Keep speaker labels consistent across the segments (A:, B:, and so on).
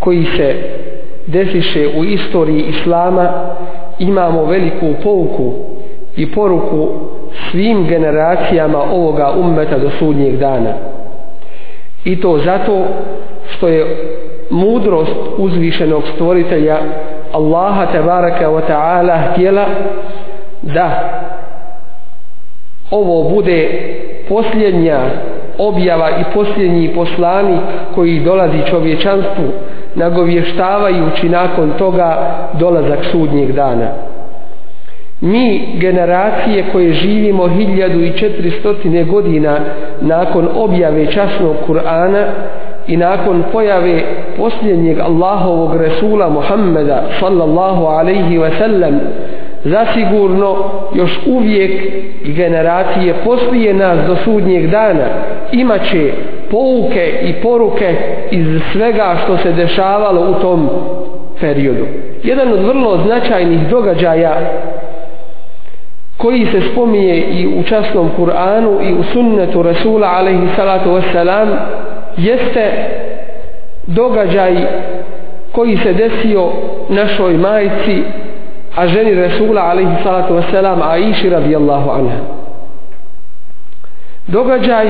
A: koji se desiše u istoriji Islama imamo veliku pouku i poruku svim generacijama ovoga ummeta do sudnjeg dana. I to zato što je mudrost uzvišenog stvoritelja Allaha tebaraka wa ta'ala htjela da ovo bude posljednja objava i posljednji poslanik koji dolazi čovječanstvu nagovještavajući nakon toga dolazak sudnjeg dana. Mi generacije koje živimo 1400 godina nakon objave časnog Kur'ana i nakon pojave posljednjeg Allahovog Resula Muhammeda sallallahu alaihi wa sallam zasigurno još uvijek generacije poslije nas do sudnjeg dana imaće pouke i poruke iz svega što se dešavalo u tom periodu. Jedan od vrlo značajnih događaja koji se spominje i u časnom Kur'anu i u sunnetu Rasula alaihi salatu wassalam jeste događaj koji se desio našoj majci a ženi Resula alaihi salatu wasalam Aiši radijallahu anha. Događaj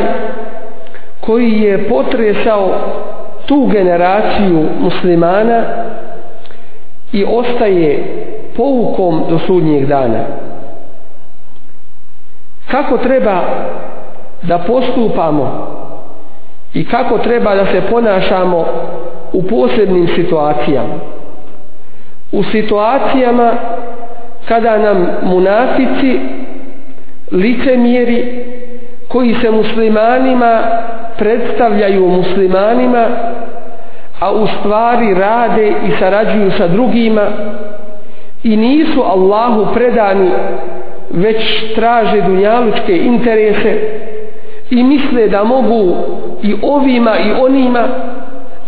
A: koji je potresao tu generaciju muslimana i ostaje poukom do sudnjeg dana. Kako treba da postupamo i kako treba da se ponašamo u posebnim situacijama u situacijama kada nam munafici licemjeri koji se muslimanima predstavljaju muslimanima a u stvari rade i sarađuju sa drugima i nisu Allahu predani već traže dunjalučke interese i misle da mogu i ovima i onima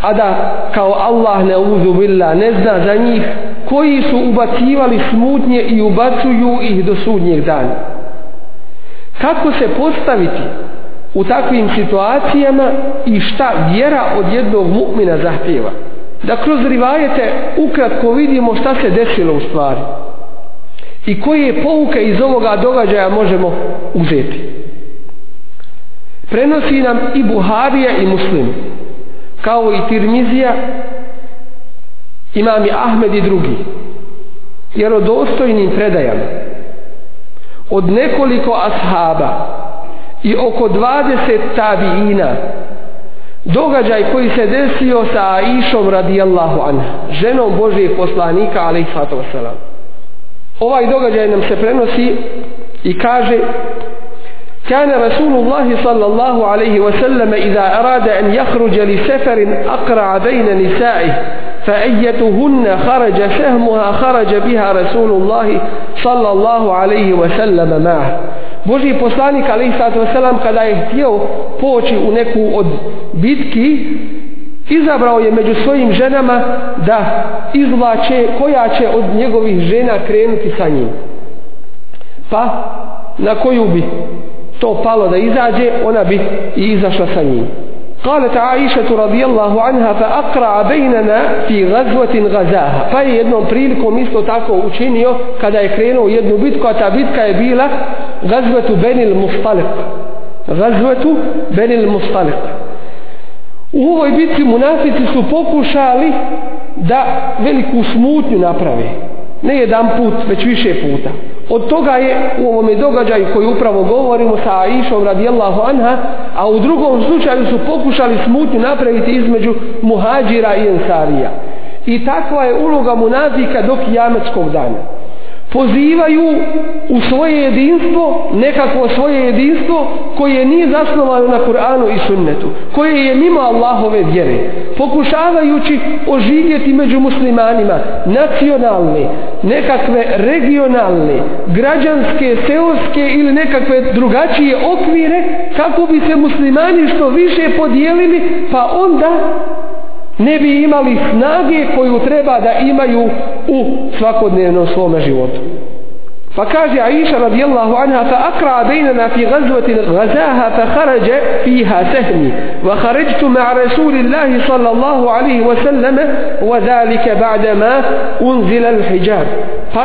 A: a da kao Allah ne uzu billah ne zna za njih koji su ubacivali smutnje i ubacuju ih do sudnjeg dana. Kako se postaviti u takvim situacijama i šta vjera od jednog mu'mina zahtjeva? Da kroz rivajete ukratko vidimo šta se desilo u stvari i koje pouke iz ovoga događaja možemo uzeti. Prenosi nam i Buharija i Muslim kao i Tirmizija imam i Ahmed i drugi jer od dostojnim predajama. Od nekoliko ashaba i oko 20 tabiina događaj koji se desio sa Aishom radijallahu anha ženom Božijeg poslanika alaih wasalam ovaj događaj nam se prenosi i kaže كان رسول الله صلى الله عليه وسلم إذا أراد أن يخرج لسفر أقرع بين نسائه فأيتهن خرج سهمها خرج بها رسول الله صلى الله عليه وسلم معه Boži poslanik alaih sallatu wasalam kada je htio poći u neku od bitki izabrao je među svojim ženama da izvlače koja će od njegovih žena krenuti sa njim pa na koju bi to palo da izađe, ona bi i izašla sa njim. قالت عائشة رضي الله عنها فأقرع بيننا في غزوة غزاها pa je jednom prilikom isto tako učinio kada je krenuo jednu bitku a ta bitka je bila غزوة بني المصطلق غزوة بني المصطلق u ovoj bitci munafici su pokušali da veliku smutnju naprave. Ne jedan put, već više puta. Od toga je u ovome događaju koji upravo govorimo sa Aishom radijallahu anha, a u drugom slučaju su pokušali smutnju napraviti između muhađira i ensarija. I takva je uloga munafika do kijametskog dana pozivaju u svoje jedinstvo, nekakvo svoje jedinstvo koje nije zasnovano na Kur'anu i sunnetu, koje je mimo Allahove vjere, pokušavajući oživjeti među muslimanima nacionalne, nekakve regionalne, građanske, seoske ili nekakve drugačije okvire kako bi se muslimani što više podijelili pa onda ne bi imali snage koju treba da imaju u svakodnevnom svome životu. Pa kaže Aisha radijallahu anha fa akra bejnana fi gazvati gazaha fa kharađe fiha sehmi wa kharajtu ma rasulillahi sallallahu alaihi wa sallam wa dhalika ba'dama unzila al-hijab. Pa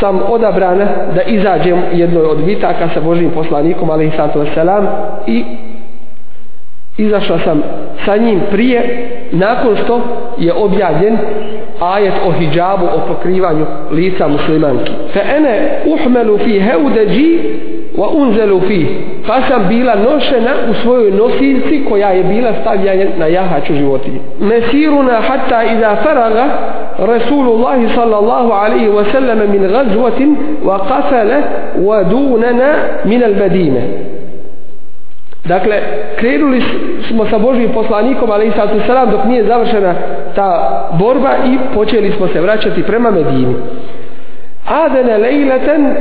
A: sam odabrana da izađem jednoj od bitaka sa Božim poslanikom alaihi sallatu wa sallam i izašla sam sa njim prije nakon što je objavljen ajet o hijabu o pokrivanju lica muslimanki. Fa ene uhmelu fi heudeđi wa unzelu fi. Pa sam bila nošena u svojoj nosilci koja je bila stavljena na jahaču životinje. Mesiruna hatta iza faraga Rasulullah sallallahu alaihi wa sallam min gazvatin wa qafale wa dunana min al medine Dakle, krenuli smo sa Božim poslanikom, ali i sallatu salam, dok nije završena ta borba i počeli smo se vraćati prema Medini. Adene lejleten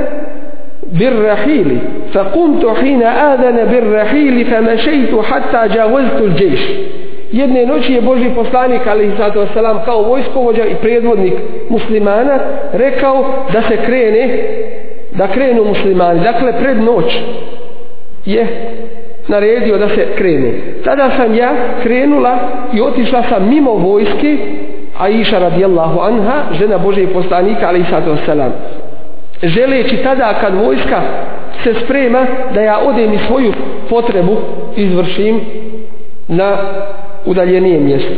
A: bir rahili, fa kumtu hina adene bir rahili, fa mešejtu hatta džavaztu džeš. Jedne noći je Boži poslanik, ali i salam, kao vojskovođa i predvodnik muslimana, rekao da se krene, da krenu muslimani. Dakle, pred noć je naredio da se krene. Tada sam ja krenula i otišla sam mimo vojske Aisha radijallahu anha, žena Božeg poslanika, ali i sato salam. Želeći tada kad vojska se sprema da ja odem i svoju potrebu izvršim na udaljenije mjesto.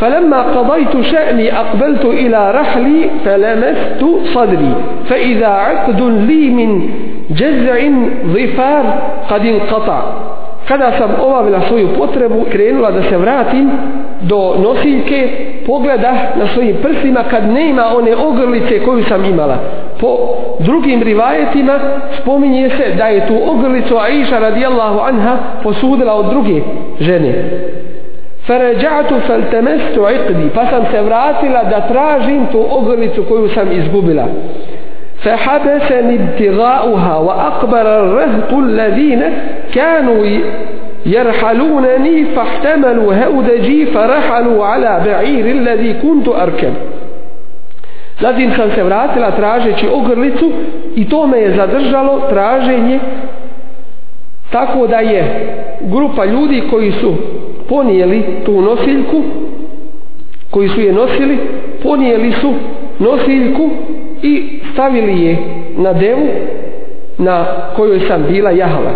A: فلما قضيت شأني أقبلت إلى رحلي فلمست صدري فإذا عقد لي من jezain zifar kad in kata. Kada sam obavila svoju potrebu, krenula da se vratim do nosiljke, pogleda na svojim prsima kad ne ima one ogrlice koju sam imala. Po drugim rivajetima spominje se da je tu ogrlicu Aisha radijallahu anha posudila od druge žene. Farajatu faltamastu iqdi, pa sam se vratila da tražim tu ogrlicu koju sam izgubila. فحبسني ابتغاؤها وأقبل الرهط الذين كانوا يرحلونني فاحتملوا هودجي فرحلوا على بعير الذي كنت أركب Zatim sam se vratila tražeći ogrlicu i to me je zadržalo traženje tako da je grupa ljudi koji su ponijeli tu nosiljku koji su je nosili ponijeli su nosiljku i stavili je na devu na kojoj sam bila jahala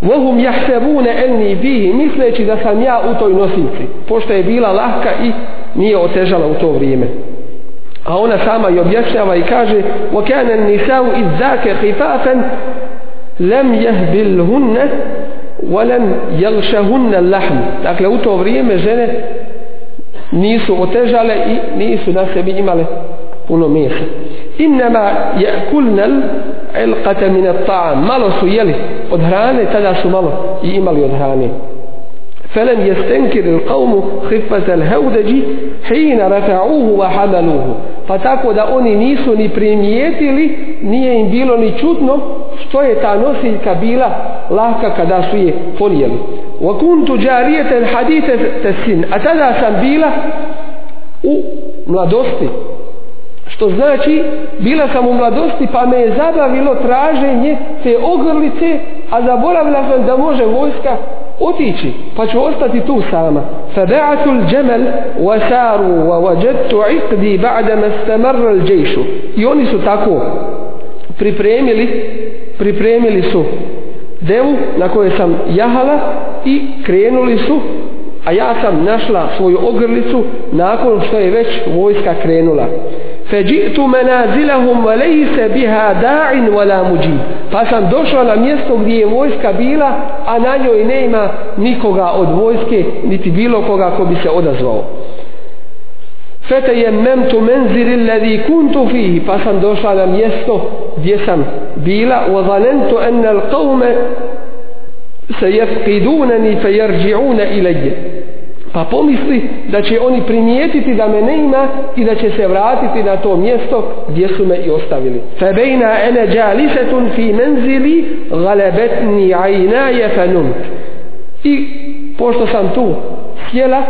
A: Vohum jahsebune elni bihi misleći da sam ja u toj nosiljci pošto je bila lahka i nije otežala u to vrijeme a ona sama i objašnjava i kaže وَكَانَ النِّسَاءُ إِذْ ذَاكَ خِفَافًا لَمْ يَهْبِلْهُنَّ وَلَمْ يَلْشَهُنَّ اللَّحْمُ Dakle, u to vrijeme žene nisu otežale i nisu na sebi imale puno mesa. Innama yakulna al-ilqata min at-ta'am. Malo su jeli od hrane, tada su malo i imali od hrane. فلم يستنكر القوم خفة الهودج حين رفعوه وحملوه pa tako da oni nisu ni primijetili nije im bilo ni čudno što je ta nosiljka bila lahka kada su je ponijeli wa kuntu jariyatan hadithat sin a tada sam bila u mladosti što znači bila sam u mladosti pa me je zabavilo traženje te ogrlice a zaboravila sam da može vojska otići pa ću ostati tu sama فبعثوا الجمل وساروا ووجدت عقدي بعدما استمر الجيش i oni su tako pripremili pripremili su devu na kojoj sam jahala i krenuli su a ja sam našla svoju ogrlicu nakon što je već vojska krenula. Feđitu menazilahum valejise biha da'in vala muđib. Pa sam došla na mjesto gdje je vojska bila, a na njoj nema nikoga od vojske, niti bilo koga ko bi se odazvao. Fetejemmemtu manzil alladhi kuntu fihi. Pa sam došla na mjesto gdje sam bila. wa zanantu an alqawma se jefkidunani fe jerđiuna i legje. Pa pomisli da će oni primijetiti da me ne ima i da će se vratiti na to mjesto gdje su me i ostavili. Fe bejna ene džalisetun fi menzili galebetni ajna je fenunt. I pošto sam tu sjela,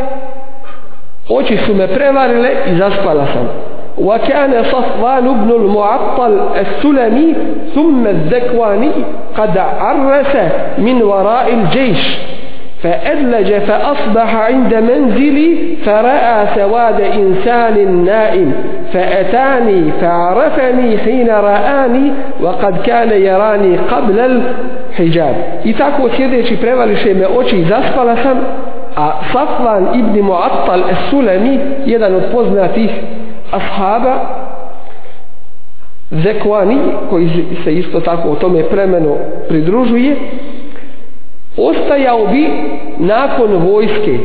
A: oči su me prevarile i zaspala sam. وكان صفوان بن المعطل السلمي ثم الذكواني قد عرس من وراء الجيش فأدلج فأصبح عند منزلي فرأى سواد إنسان نائم فأتاني فعرفني حين رآني وقد كان يراني قبل الحجاب. إتاكو سيديشي prevališe me oči i zaspala sam a Safvan ibn Muattal poznatih ashaba Zekvani koji se isto tako o tome premeno pridružuje ostajao bi nakon vojske.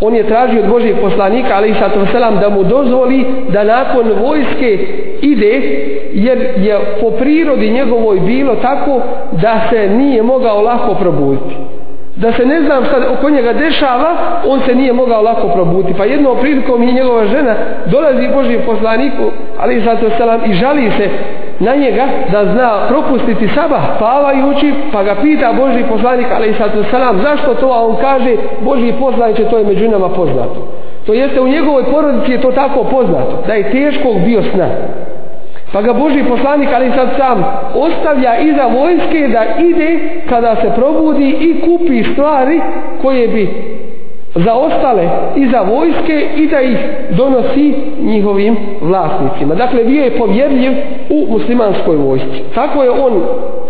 A: On je tražio od Božijeg poslanika ali selam da mu dozvoli da nakon vojske ide jer je po prirodi njegovoj bilo tako da se nije mogao lako probuditi da se ne znam šta oko njega dešava, on se nije mogao lako probuti. Pa jednom prilikom i njegova žena dolazi Božji poslaniku, ali i zato selam, i žali se na njega da zna propustiti sabah spavajući, pa ga pita Božji poslanik, ali i zato selam, zašto to, a on kaže, Božji poslaniće, to je među nama poznato. To jeste u njegovoj porodici je to tako poznato, da je teškog bio sna. Pa ga Boži poslanik, ali sad sam, ostavlja iza vojske da ide kada se probudi i kupi stvari koje bi zaostale iza vojske i da ih donosi njihovim vlasnicima. Dakle, bio je povjerljiv u muslimanskoj vojsci. Tako je on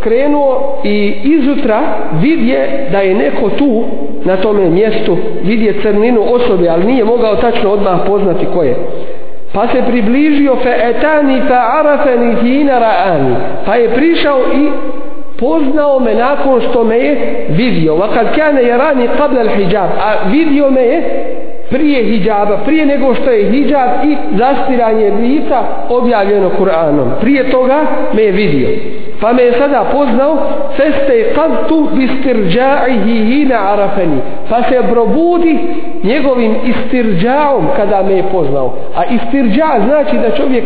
A: krenuo i izutra vidje da je neko tu na tome mjestu vidje crninu osobe, ali nije mogao tačno odmah poznati ko je pa se približio fe etani fe arafeni hina raani. Pa je prišao i poznao me nakon što me je vidio. Wa kad kane je rani qabla hijab a vidio me je prije hijjaba, prije nego što je hijjab i zastiranje lica objavljeno Kur'anom. Prije toga me je vidio. Pa me je sada poznao feste kad tu bistirđa'ihi hina arafeni. Pa se probudi njegovim istirđaom kada me je poznao. A istirđa znači da čovjek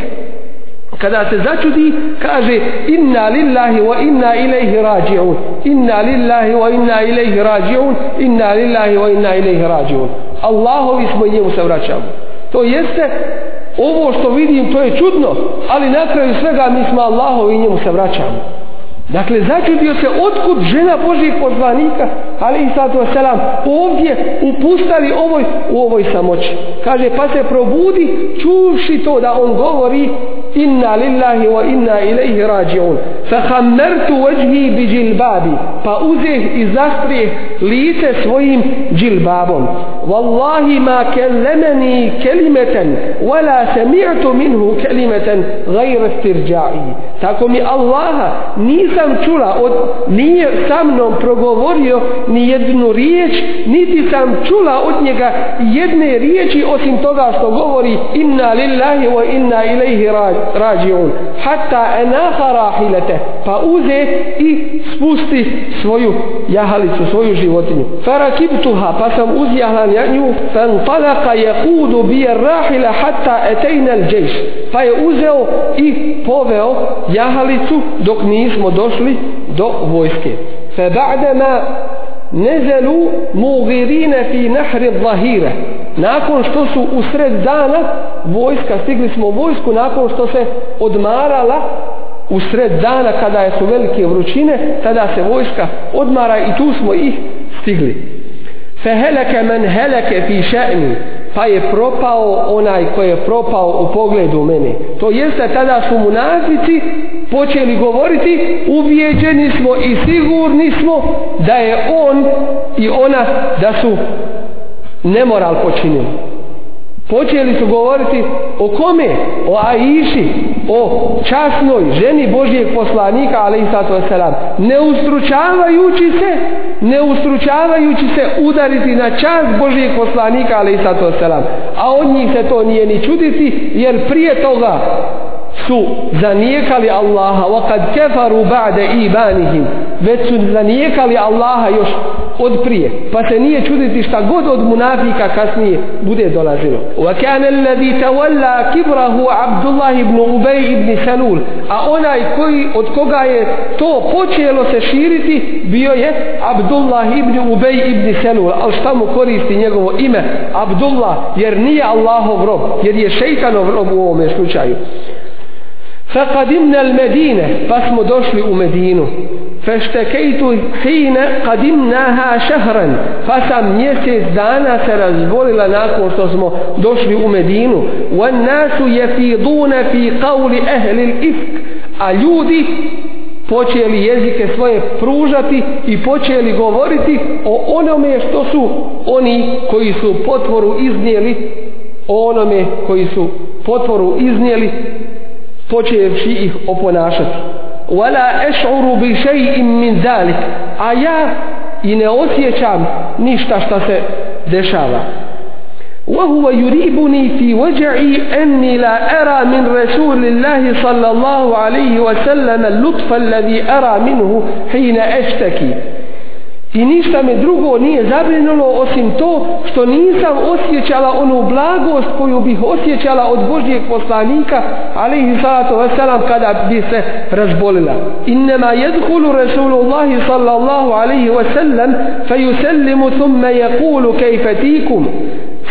A: kada se začudi kaže inna lillahi wa inna ilaihi rađi'un inna lillahi wa inna ilaihi rađi'un inna lillahi wa inna ilaihi rađi'un Allahovi smo i njemu se vraćamo. To jeste ovo što vidim to je čudno ali na kraju svega mi smo Allahovi i njemu se vraćamo. Dakle, začudio se otkud žena Božih poslanika, ali i sallatu selam, ovdje upustali ovoj, u ovoj samoći. Kaže, pa se probudi, čuvši to da on govori, inna lillahi wa inna ilaihi rađiun. Fa hammertu vajhi bi džilbabi, pa uzeh i zastrijeh lice svojim džilbabom. Wallahi ma kellemeni kelimeten, wala sami'tu minhu kelimeten gajra stirđa'i. Tako mi Allaha nisam čula, od, nije sa mnom progovorio ni jednu riječ, niti sam čula od njega jedne riječi osim toga što govori inna lillahi wa inna ilaihi rađiun. Hatta enaha rahilete, pa uze i spusti svoju jahalicu, svoju životinju. Farakibtuha, pa sam uzjahla nju, fan talaka bije rahila hatta etejna l Pa je uzeo i poveo jahalicu dok nismo došli do vojske. Fe ba'dama nezelu mugirine fi nahri zahire. Nakon što su u sred dana vojska, stigli smo u vojsku nakon što se odmarala u sred dana kada je su velike vrućine, tada se vojska odmara i tu smo ih stigli. Fe heleke men heleke fi še'ni pa je propao onaj koji je propao u pogledu mene. To jeste tada su munafici počeli govoriti ubijeđeni smo i sigurni smo da je on i ona da su nemoral počinili. Počeli su govoriti o kome? O Aiši, o časnoj ženi Božijeg poslanika, ali i sato selam. Ne ustručavajući se, ne ustručavajući se udariti na čas Božijeg poslanika, ali i sato selam. A od njih se to nije ni čuditi, jer prije toga su zanijekali Allaha. Wa kad kefaru ba'de ibanihim već su zanijekali Allaha još od prije. Pa se nije čuditi šta god od munafika kasnije bude dolazilo. Wa kana alladhi tawalla kibrahu Abdullah ibn Ubay ibn Salul. A onaj koji od koga je to počelo se širiti bio je Abdullah ibn Ubay ibn Salul. Al šta mu koristi njegovo ime? Abdullah jer nije Allahov rob jer je šejtanov rob u ovome slučaju. فقدمنا المدينة فاسمو دوشلي ومدينة فاشتكيت حين قدمناها شهرا فسم ميسيس دانا سرزبول لناكو سوسمو دوشلي ومدينة والناس يفيضون في قول أهل الإفك أليودي počeli jezike svoje pružati i počeli govoriti o onome što su oni koji su potvoru iznijeli o onome koji su potvoru iznijeli počevši ih oponašati wala eš'uru bi še'in min zalik a ja i ne osjećam ništa šta se dešava وهو يريبني في وجعي أني لا أرى من رسول الله صلى الله عليه وسلم اللطف الذي أرى منه حين أشتكي I ništa me drugo nije zabrinulo osim to što nisam osjećala onu blagost koju bih osjećala od Božijeg poslanika, ali i salatu wasalam, kada bi se razbolila. Innama jedhulu Rasulullahi sallallahu alaihi wasallam, fe yusellimu thumme jakulu kejfetikum.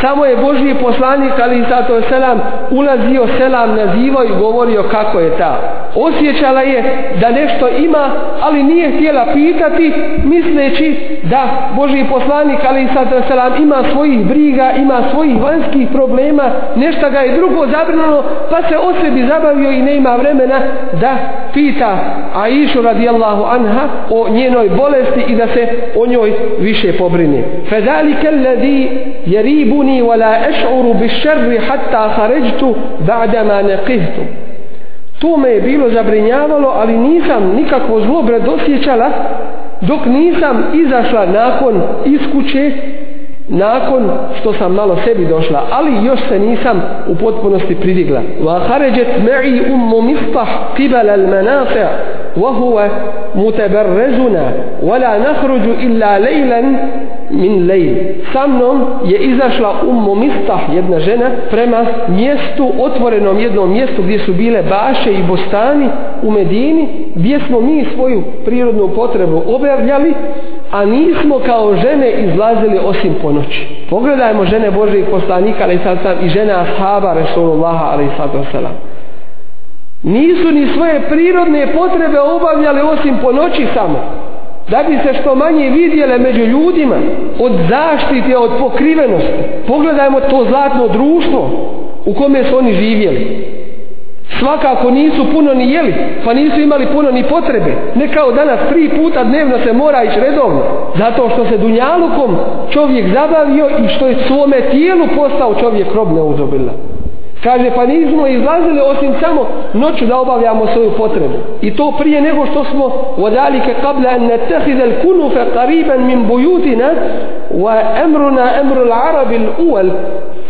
A: Samo je Božji poslanik, ali i sato selam, ulazio selam, nazivao i govorio kako je ta. Osjećala je da nešto ima, ali nije htjela pitati, misleći da Božji poslanik, ali i sato selam, ima svojih briga, ima svojih vanjskih problema, nešto ga je drugo zabrinulo, pa se o sebi zabavio i ne ima vremena da pita Aishu radijallahu anha o njenoj bolesti i da se o njoj više pobrine. Fedalike ledi jeribu يهمني ولا أشعر بالشر حتى خرجت بعدما نقهت to me je bilo zabrinjavalo ali nisam nikakvo zlo predosjećala dok nisam izašla nakon iskuće nakon što sam malo sebi došla ali još se nisam u potpunosti pridigla. Wa kharajat ma'i ummu mistah qibal al-manafi' wa huwa mutabarrazuna wa la nakhruju illa laylan min layl. Sa mnom je izašla ummu mistah jedna žena prema mjestu otvorenom jednom mjestu gdje su bile baše i bostani u Medini gdje smo mi svoju prirodnu potrebu obavljali a nismo kao žene izlazili osim po noći. Pogledajmo žene Božih poslanika, ali sad sam i žene ashaba Resulullaha, ali sad sam. Nisu ni svoje prirodne potrebe obavljali osim po noći samo. Da bi se što manje vidjele među ljudima od zaštite, od pokrivenosti. Pogledajmo to zlatno društvo u kome su oni živjeli svakako nisu puno ni jeli, pa nisu imali puno ni potrebe. Ne kao danas tri puta dnevno se mora ići redovno. Zato što se dunjalukom čovjek zabavio i što je svome tijelu postao čovjek rob neuzobila. Kaže, pa nismo izlazili osim samo noću da obavljamo svoju potrebu. I to prije nego što smo ودالike قبل أن نتخذ الكنف قريبا من بيوتنا وأمرنا أمر العرب الأول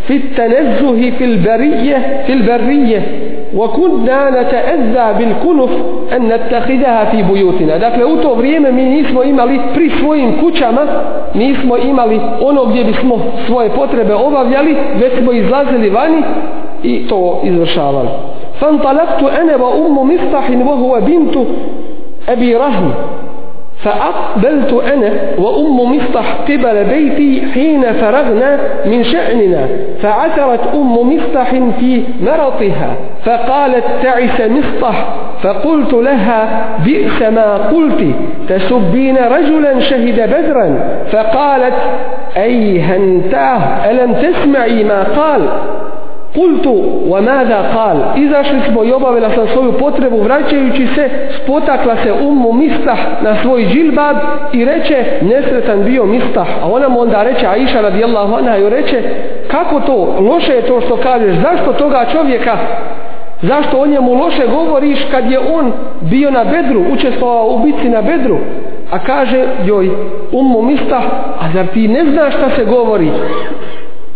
A: في التنزه في البرية في البرية وكنا نتأذى بالكنف أن نتخذها في بيوتنا dakle u to vrijeme mi nismo imali pri svojim kućama nismo imali ono gdje bismo svoje potrebe obavljali već smo izlazili vani i to izvršavali. فانطلقت أنا وأم مفتح وهو بنت أبي رهن فأقبلت أنا وأم مفتح قبل بيتي حين فرغنا من شأننا فعثرت أم مفتح في مرطها فقالت تعس مفتح فقلت لها بئس ما قلت تسبين رجلا شهد بدرا فقالت أي هنتاه ألم تسمعي ما قال Kultu wa mada kal Izašli smo i obavila sam svoju potrebu Vraćajući se Spotakla se ummu mistah na svoj džilbab I reče nesretan bio mistah. A ona mu onda reče Aisha radijallahu anha joj reče Kako to? Loše je to što kažeš. Zašto toga čovjeka? Zašto o njemu loše govoriš kad je on bio na bedru, učestvovao u bitci na bedru? A kaže joj, ummu mista, a zar ti ne znaš šta se govori?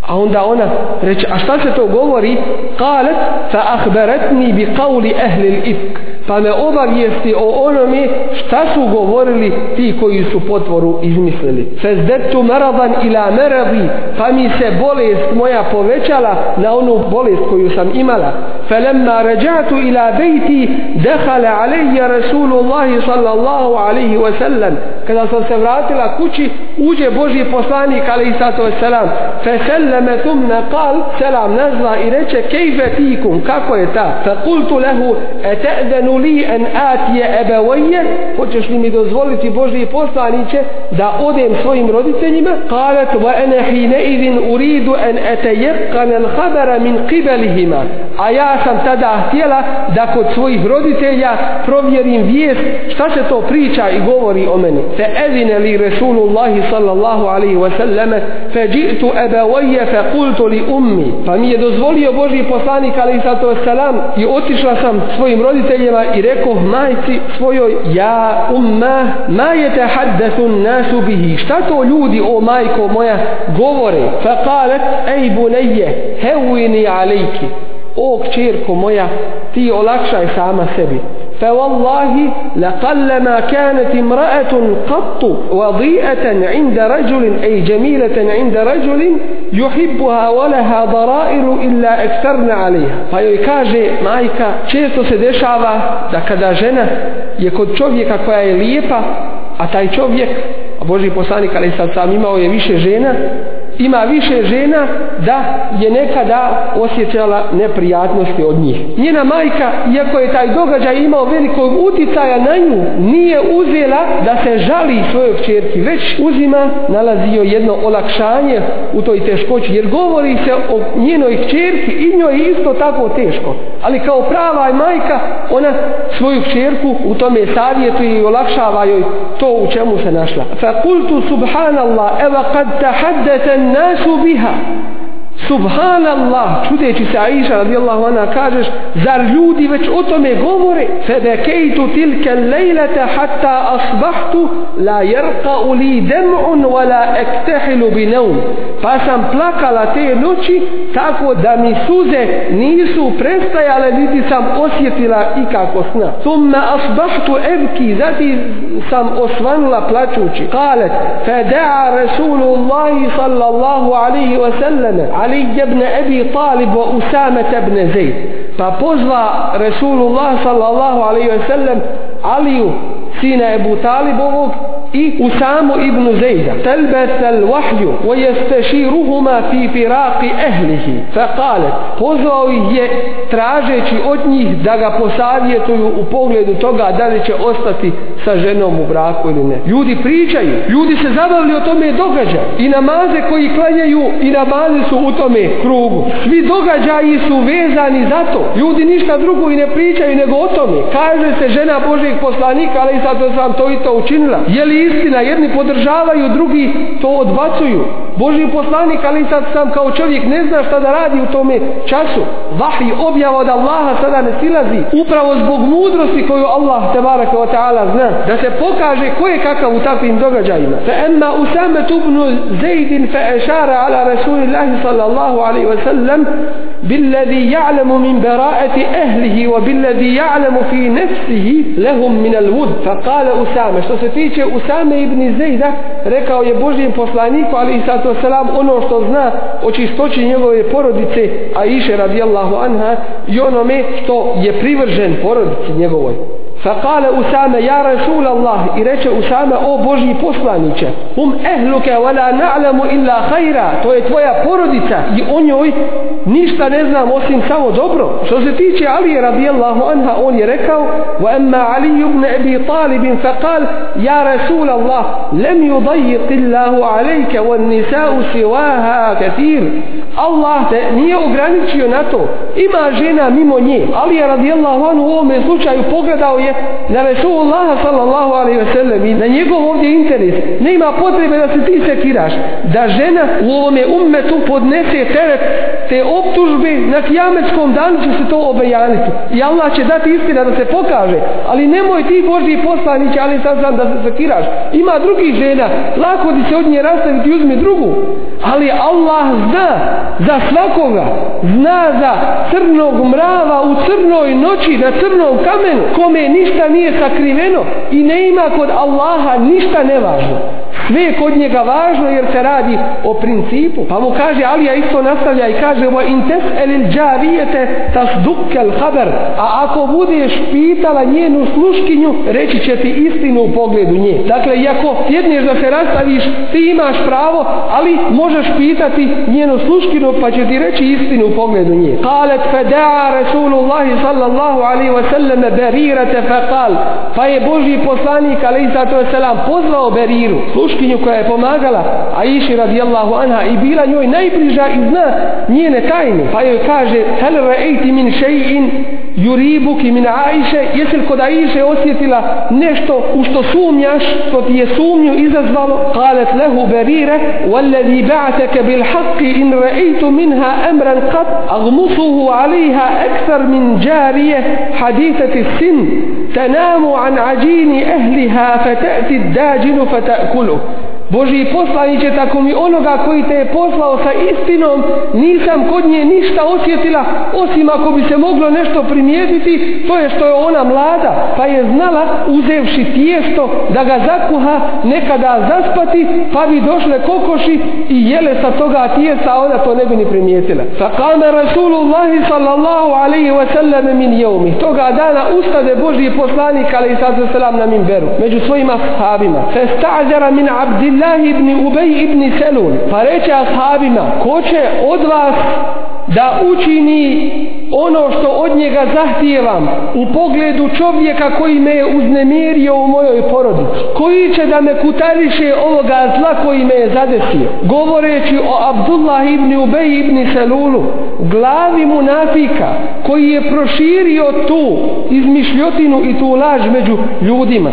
A: A onda ona reče, a šta se to govori? Kalet, fa ahberetni bi qavli ehli l'ifk. Pa me obavijesti o onome šta su govorili ti koji su potvoru izmislili. Fezdetu maradan ila maradi, pa mi se bolest moja povećala na onu bolest koju sam imala. Felemma ređatu ila bejti, dehala alejja Rasulullahi sallallahu alaihi wa sallam. Kada sam se vratila kući, uđe Boži poslanik alaihi sato wa sallam. Feselleme thumna kal, selam nazva i reče, kejfe tikum, kako je ta? Fekultu lehu, ete'denu li en atije ebevoje, hoćeš li mi dozvoliti Božije poslaniće da odem svojim roditeljima? Kalet, wa ene hine idin uridu en etejekan el habara min kibelihima. A ja sam tada htjela da kod svojih roditelja provjerim vijest šta se to priča i govori o meni. Fe edine li Resulullahi sallallahu alaihi wasallame fe džitu ebevoje fe kultu li ummi. Pa mi je dozvolio Boži poslanik alaihi sallatu wasallam i otišla sam svojim roditeljima i rekao majci svojoj ja umma ma yatahaddathu an-nasu bihi. Šta to ljudi o majko moja govore? Fa qalat ay bunayya hawini alayki o kćerko moja ti olakšaj sama sebi فوالله لقلما كانت امرأة قط وضيئة عند رجل أي جميلة عند رجل يحبها ولها ضرائر إلا أكثرن عليها فيو kaže majka često se dešava da kada žena je kod čovjeka koja je lijepa a taj čovjek a Boži poslanik ali sad sam imao je više žena ima više žena da je nekada osjećala neprijatnosti od njih. Njena majka, iako je taj događaj imao velikog uticaja na nju, nije uzela da se žali svojoj kćerki, već uzima, nalazio jedno olakšanje u toj teškoći, jer govori se o njenoj kćerki i njoj je isto tako teško. Ali kao prava majka, ona svoju čerku u tome savjetuje i olakšava joj to u čemu se našla. Fa kultu subhanallah, eva kad tahaddeten nasu biha Subhanallah, čudeći se Aisha radijallahu anha kažeš, zar ljudi već o tome govore? Febekejtu tilke lejlete hatta asbahtu la jerka li dem'un wa la ektehilu bi neum. Pa sam plakala te noći tako da mi suze nisu prestajale niti sam osjetila ikako sna. Thumma asbahtu ebki, zati sam osvanula plaćući. Kalet, feda'a Rasulullahi sallallahu alaihi wa sallam, Ali ibn Abi Talib wa Usama ibn Zaid. Pa pozva Resulullah sallallahu alaihi ve sellem Aliju sina Ebu Talibovog i Usamu ibn Zejda. Telbet al wahju wa yastaširuhuma fi firaqi ehlihi. Fa kalet, pozvao ih je tražeći od njih da ga posavjetuju u pogledu toga da li će ostati sa ženom u braku ili ne. Ljudi pričaju, ljudi se zabavljaju o tome događa i namaze koji klanjaju i namaze su u tome krugu. Svi događaji su vezani za to. Ljudi ništa drugo i ne pričaju nego o tome. Kaže se žena Božeg poslanika, ali sad sam to i to učinila. Je li istina? Jedni podržavaju, drugi to odbacuju. Boži poslanik, ali sad sam kao čovjek ne zna šta da radi u tome času. Vahij objava od Allaha sada ne silazi. Upravo zbog mudrosti koju Allah te baraka wa ta'ala zna. Da se pokaže ko je kakav u takvim događajima. Fa emma usame tubnu zejdin fa ešara ala rasulillahi sallallahu alaihi wa sallam بالذي يعلم من براءة أهله وبالذي يعلم في نفسه لهم من الود فقال أسامة što se tiče Usame ibn Zejda rekao je Božijem poslaniku ali i sato selam ono što zna o čistoći njegove porodice a iše radijallahu anha i onome što je privržen porodici njegovoj Fakale Usame, ja Rasul Allah, i reče Usame, o Boži poslaniće, um ehluke, wala na'lamu illa hajra, to je tvoja porodica, i o njoj ništa ne znam osim samo dobro. Što se tiče Ali radijallahu anha, on je rekao, wa emma Ali ibn Ebi Talibin, fakal, ja Rasul Allah, lem ju illahu alejke, wa nisa usivaha katir. Allah te nije ograničio na to, ima žena mimo nje, Ali je radijallahu anhu u ovome slučaju pogledao je na Resulullaha sallallahu alaihi ve sellem i na njegov ovdje interes nema potrebe da se ti sekiraš da žena u ovome ummetu podnese teret te optužbe na kijametskom danu će se to obejaniti. I Allah će dati istina da se pokaže ali nemoj ti Boži poslanić ali sad znam da se sekiraš. Ima drugih žena lako ti se od nje rastaviti uzmi drugu ali Allah zna za svakoga zna za crnog mrava u crnoj noći na crnom kamenu kome ništa nije sakriveno i ne ima kod Allaha ništa nevažno. Sve je kod njega važno jer se radi o principu. Pa mu kaže Alija isto nastavlja i kaže wa in tes'elil džarijete tasdukkel haber a ako budeš pitala njenu sluškinju reći će ti istinu u pogledu nje. Dakle iako sjedneš da se rastaviš ti imaš pravo ali možeš pitati njenu sluškinu pa će ti reći istinu u pogledu nje. Kalet feda'a Rasulullahi sallallahu alaihi wa sallam berirate fekal pa je Boži poslanik alaihi sallatu wasalam pozvao beriru sluškinju koja je pomagala Aiši radijallahu anha i bila njoj najbliža i zna njene tajne pa joj kaže hel ra'ejti min šeji'in yuribuki min Aiše jesi li kod Aiše osjetila nešto u što sumnjaš što ti je sumnju izazvalo kalet lehu berire والذي بعثك بالحق إن رأيت منها أمرا قد أغمصه عليها أكثر من جارية حديثة السن تنام عن عجين أهلها فتأتي الداجن فتأكله. Boži poslaniće tako mi onoga koji te je poslao sa istinom nisam kod nje ništa osjetila osim ako bi se moglo nešto primijetiti to je što je ona mlada pa je znala uzevši tijesto da ga zakuha nekada zaspati pa bi došle kokoši i jele sa toga tijesta ona to ne bi ni primijetila. Fa kame Rasulullahi sallallahu alaihi wa sallam min jeumi toga dana ustade Boži poslanik alaihi sallam na minberu među svojima sahabima Fa sta'đara min abdil Abdullah ibn Ubej ibn Selun pa reče ashabima ko će od vas da učini ono što od njega zahtijevam u pogledu čovjeka koji me je uznemirio u mojoj porodici koji će da me kutariše ovoga zla koji me je zadesio govoreći o Abdullah ibn Ubej ibn Selulu glavi munafika koji je proširio tu izmišljotinu i tu laž među ljudima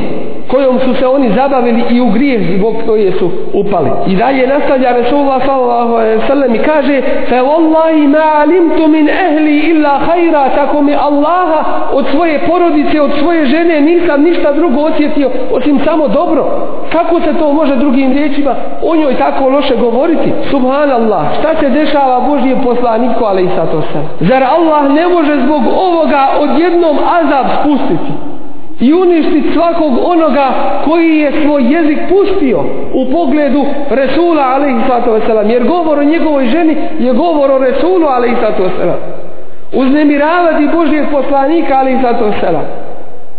A: kojom su se oni zabavili i u grijeh zbog koje su upali. I dalje nastavlja Resulullah sallallahu alaihi sallam i kaže fe wallahi ma alimtu min ehli illa hajra tako mi Allaha od svoje porodice, od svoje žene nisam ništa drugo osjetio osim samo dobro. Kako se to može drugim riječima o njoj tako loše govoriti? Subhanallah, šta se dešava Božijem poslaniku alaihi sallam? Zar Allah ne može zbog ovoga odjednom azab spustiti? I uništiti svakog onoga koji je svoj jezik pustio u pogledu Resula alaihissalatu wasalam jer govor o njegovoj ženi je govor o Resulu alaihissalatu wasalam uznemiravati Božijeg poslanika alaihissalatu wasalam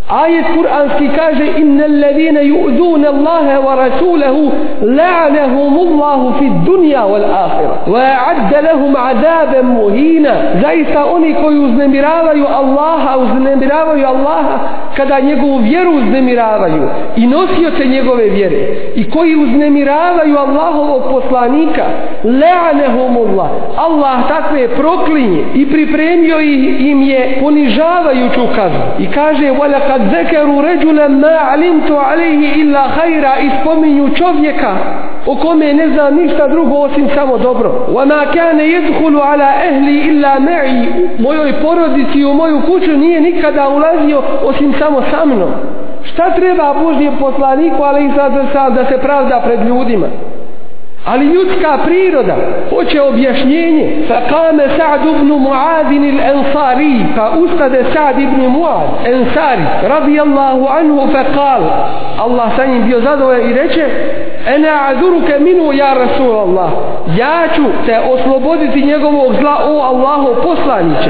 A: Ajet kuranski kaže innal ladina yu'duna Allaha wa rasulahu la'anahum Allahu fi dunya wal akhirah wa a'adda lahum 'adaban muhina. Zaista oni koji uznemiravaju Allaha uznemiravaju Allaha kada njegovu vjeru uznemiravaju i nosioce njegove vjere i koji uznemiravaju Allahovog poslanika la'anahum Allah Allah takve proklinje i pripremio im je ponižavajuću kaznu. I kaže wala kad zekeru ređule ma alimtu alihi illa hajra i spominju čovjeka o kome ne znam ništa drugo osim samo dobro. Wa ma kane jedhulu ala ehli illa ma'i mojoj porodici u moju kuću nije nikada ulazio osim samo sa mnom. Šta treba Božje poslaniku ali i sad da se pravda pred ljudima? Ali ljudska priroda hoće objašnjenje. Fa kame Sa'd ibn Mu'adin il-Ansari pa ustade Sa'd ibn Mu'ad Ansari radijallahu anhu fa kal Allah sa njim bio zadovoljan i reče ene azuruke minu ja Rasul Allah ja ću te osloboditi njegovog zla o Allahu poslaniće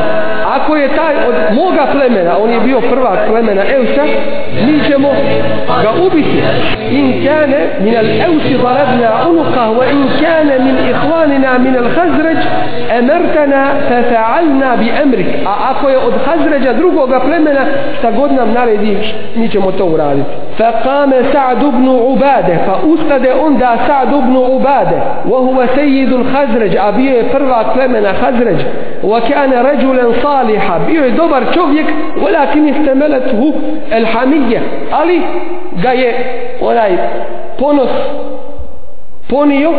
A: ako je taj od moga plemena on je bio prvak plemena Eusa mi ćemo ga ubiti. In kane min al Eusi darabna unuka wa in kane min ihvanina min al Hazređ emertana fe fa'alna bi emrik. A ako je od Hazređa drugoga plemena šta god nam narediš mi ćemo to uraditi. Fa kame Sa'd ibn Ubade pa ustade onda Sa'd ibn Ubade. Wa huwa sejidul Hazređ a bio je prvak plemena Hazređ wa kane rađulen saliha bio je dobar čovjek walakin istemelethu el hamije ali ga je onaj ponos ponio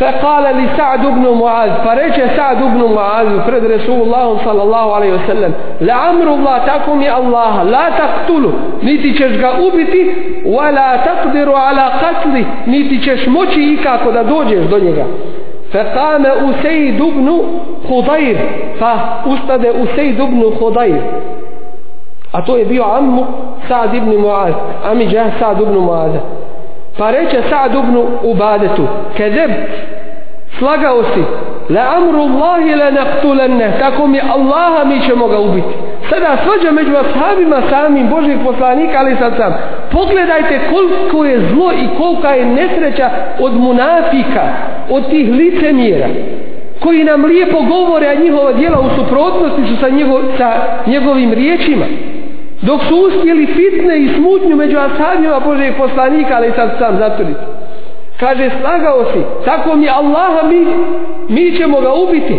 A: فقال لسعد بن معاذ فرجع سعد بن معاذ فرد رسول الله صلى الله عليه وسلم لعمر الله تكم يا الله لا تقتله نيتي ćeš ga ubiti ولا تقدر على قتله niti ćeš moći ikako da dođeš do njega فقام أسيد بن خضير فأستد أسيد بن خضير a to je bio ammu Sa'd ibn Mu'az ami džah Sa'd ibn Mu'aza pa reče Sa'd ibn Ubadetu kedeb slagao si la amru Allahi la naktulenne tako mi Allaha mi ćemo ga ubiti sada svađa među ashabima samim Božih poslanika ali sad sam pogledajte koliko je zlo i kolika je nesreća od munafika od tih licemjera koji nam lijepo govore a njihova djela u suprotnosti su sa, njegov, sa njegovim riječima dok su uspjeli fitne i smutnju među ashabima Božeg poslanika, ali sad sam zatvoriti. Kaže, slagao si, tako mi Allaha, mi, mi ćemo ga ubiti.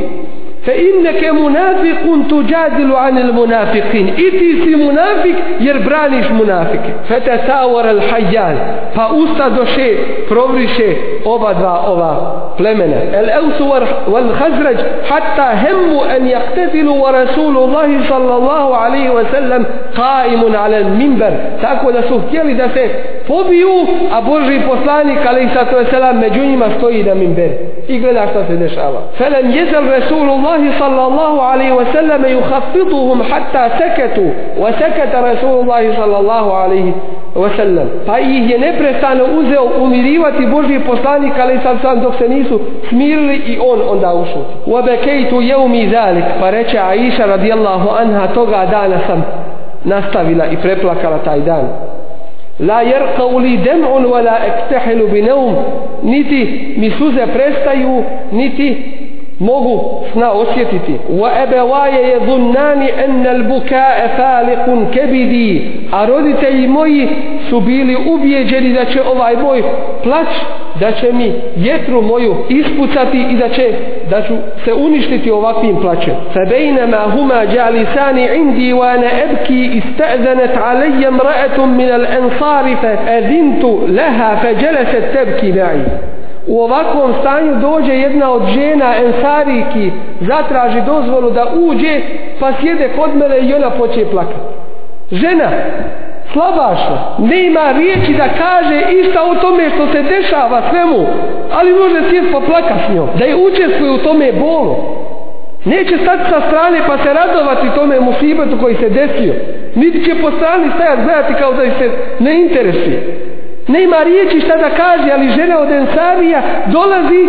A: Fe inneke munafikun tuđadilu anil munafikin. I ti si munafik jer braniš munafike. Fe te tawar al hajjal. Pa usta doše, provriše oba dva ova plemena. El eusu wal hazrađ hatta hemmu en jaktetilu wa rasulullahi sallallahu alaihi wa sallam qaimun ala minber. Tako da su htjeli da se pobiju, a Boži poslanik alaihi sallatu wa sallam među njima stoji na minber. I gleda šta se dešava. Felem jezel rasulullah الله صلى الله عليه وسلم يخفضهم حتى سكتوا وسكت رسول الله صلى الله عليه وسلم pa ih je neprestano uzeo umirivati Božji poslanik ali sad sam dok se nisu smirili i on onda ušuti وبكيت يومي ذلك pa reče Aisha radijallahu anha toga dana sam nastavila i preplakala taj dan la jerqau li dem'un wa la ektehilu bi neum niti mi suze prestaju niti mogu sna osjetiti. Wa abawaye yadhunnani anna al-bukaa faliqun kabidi. A roditelji moji su bili ubijeđeni da će ovaj moj plać da će mi jetru moju ispucati i da će da ću se uništiti ovakvim plaćem fa bainama huma jalisani indi wa ana abki ista'zanat alayya imra'atun min al-ansar fa adintu laha u ovakvom stanju dođe jedna od žena ensariki zatraži dozvolu da uđe pa sjede kod mene i ona poče plakati. Žena slabaša ne ima riječi da kaže išta o tome što se dešava svemu ali može sjeti pa plaka s njom da je učestvuje u tome bolu. Neće stati sa strane pa se radovati tome musibetu koji se desio niti će po strani stajati gledati kao da se ne interesuje nema riječi šta da kaže, ali žena od Ensarija dolazi,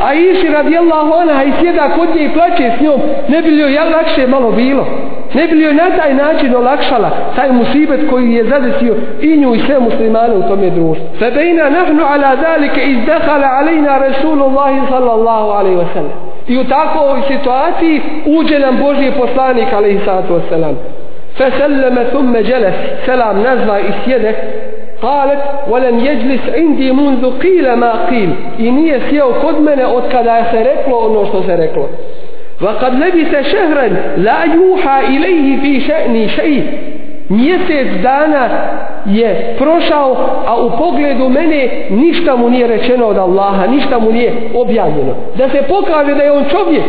A: a iši radijallahu anha i sjeda kod nje i plaće s njom, ne bi li joj lakše malo bilo. Ne bi li joj na taj način olakšala taj musibet koji je zadesio i nju i sve muslimane u tome društvu. Febejna nahnu ala zalike izdehala alejna Rasulullahi sallallahu alaihi wa sallam. I u takvoj situaciji uđe nam Božji poslanik alaihi sallatu wa sallam. Fe thumme jeles, selam nazva i sjede, قالت ولن يجلس عندي منذ قيل ما قيل i nije sjeo kod mene od kada se reklo ono što se reklo وقد لبث شهرا لا يوحى إليه في شأن شيء mjesec dana je prošao a u pogledu mene ništa mu nije rečeno od Allaha ništa mu nije objavljeno da se pokaže da je on čovjek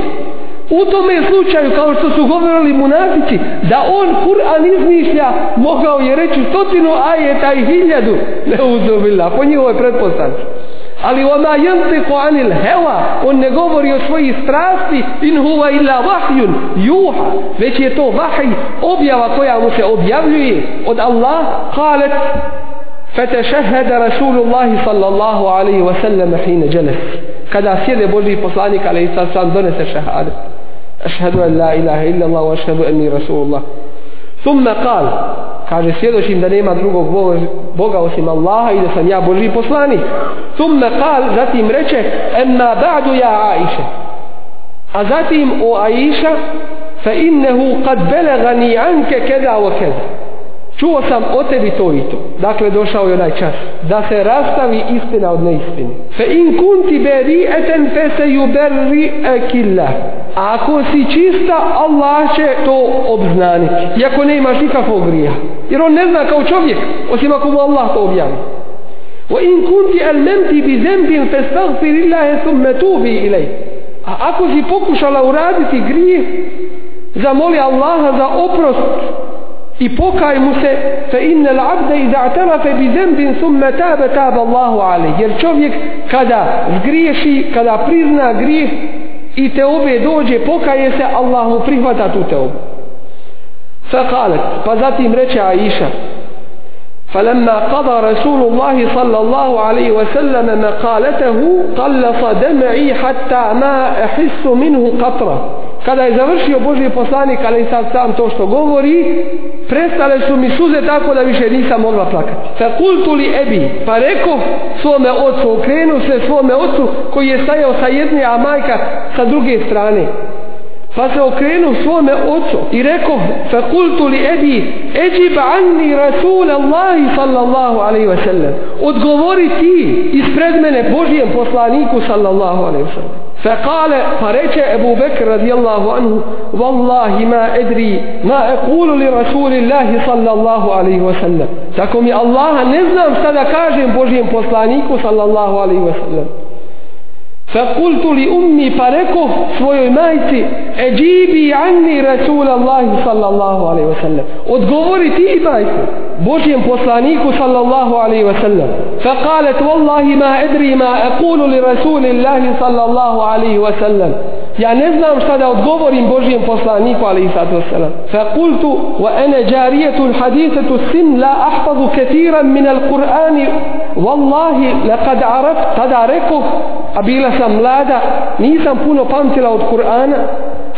A: U tome slučaju, kao što su govorili munafici, da on Kur'an izmišlja, mogao je reći stotinu ajeta i hiljadu. Ne uzubila, po njihovoj pretpostavci. Ali oma yantiqu anil hawa, on ne govori o svojih strasti, in huwa illa wahyun yuha, već je to vahij, objava koja mu se objavljuje od Allah, qalat فتشهد رسول الله صلى الله عليه وسلم حين جلس kada sjede Boži poslanik ali sad sam donese šehadet أشهد أن لا إله إلا الله وأشهد أني رسول الله ثم قال kaže svjedočim da nema drugog Boga osim Allaha i da sam ja Boži poslanik thumma qal zatim reče emma ba'du ja Aisha a zatim o Aisha fa innehu qad belagani anke keda wa keda čuo sam o tebi to i to. Dakle, došao je onaj čas. Da se rastavi istina od neistine. Fe in kunti beri eten fe se ju. A ako si čista, Allah će to obznaniti. Iako ne imaš nikakvog grija. Jer on ne zna kao čovjek, osim ako mu Allah to objavi. Wa in kunti al bi zembin fe stagfir thumma tubi ilaj. A ako si pokušala uraditi grije, zamoli Allaha za oprost i pokaj mu se fa inna al-abda idha i'tarafa bi dhanbin thumma taba taba Allahu alayhi jer čovjek kada zgriješi kada prizna grijeh i te obe dođe pokaje se Allah mu prihvata tu te obe fa pa zatim reče Aisha فلما قضى رسول الله صلى الله عليه وسلم مقالته قلص دمعي حتى ما أحس منه قطرة kada je završio Božji poslanik, ali sad sam to što govori, prestale su mi suze tako da više nisam mogla plakati. Fa kultu li ebi, pa rekao svome ocu, okrenuo se svome ocu koji je stajao sa jedne, a majka sa druge strane. Pa se okrenuo svome ocu i rekao, fa kultu li ebi, eđib anni rasul Allahi sallallahu alaihi wa sallam. Odgovori ti ispred mene Božijem poslaniku sallallahu alaihi wa sallam. فقال فرج أبو بكر رضي الله عنه والله ما أدري ما أقول لرسول الله صلى الله عليه وسلم تكم الله نزنم سدا كاجم بوجيم poslaniku صلى الله عليه وسلم فقلت لأمي فركو svojoj majci eđibi anni Rasul Allah sallallahu alaihi wa sallam odgovori ti majku Božijem poslaniku sallallahu alaihi wa sallam فقالت والله ما أدري ما أقول لرسول الله صلى الله عليه وسلم ja ne znam šta da odgovorim Božijem poslaniku alaihi sallatu wasallam فقلت وأنا جارية الحديثة السن لا أحفظ كثيرا من القرآن والله لقد عرفت tada rekao a bila sam mlada nisam puno pamtila od Kur'ana.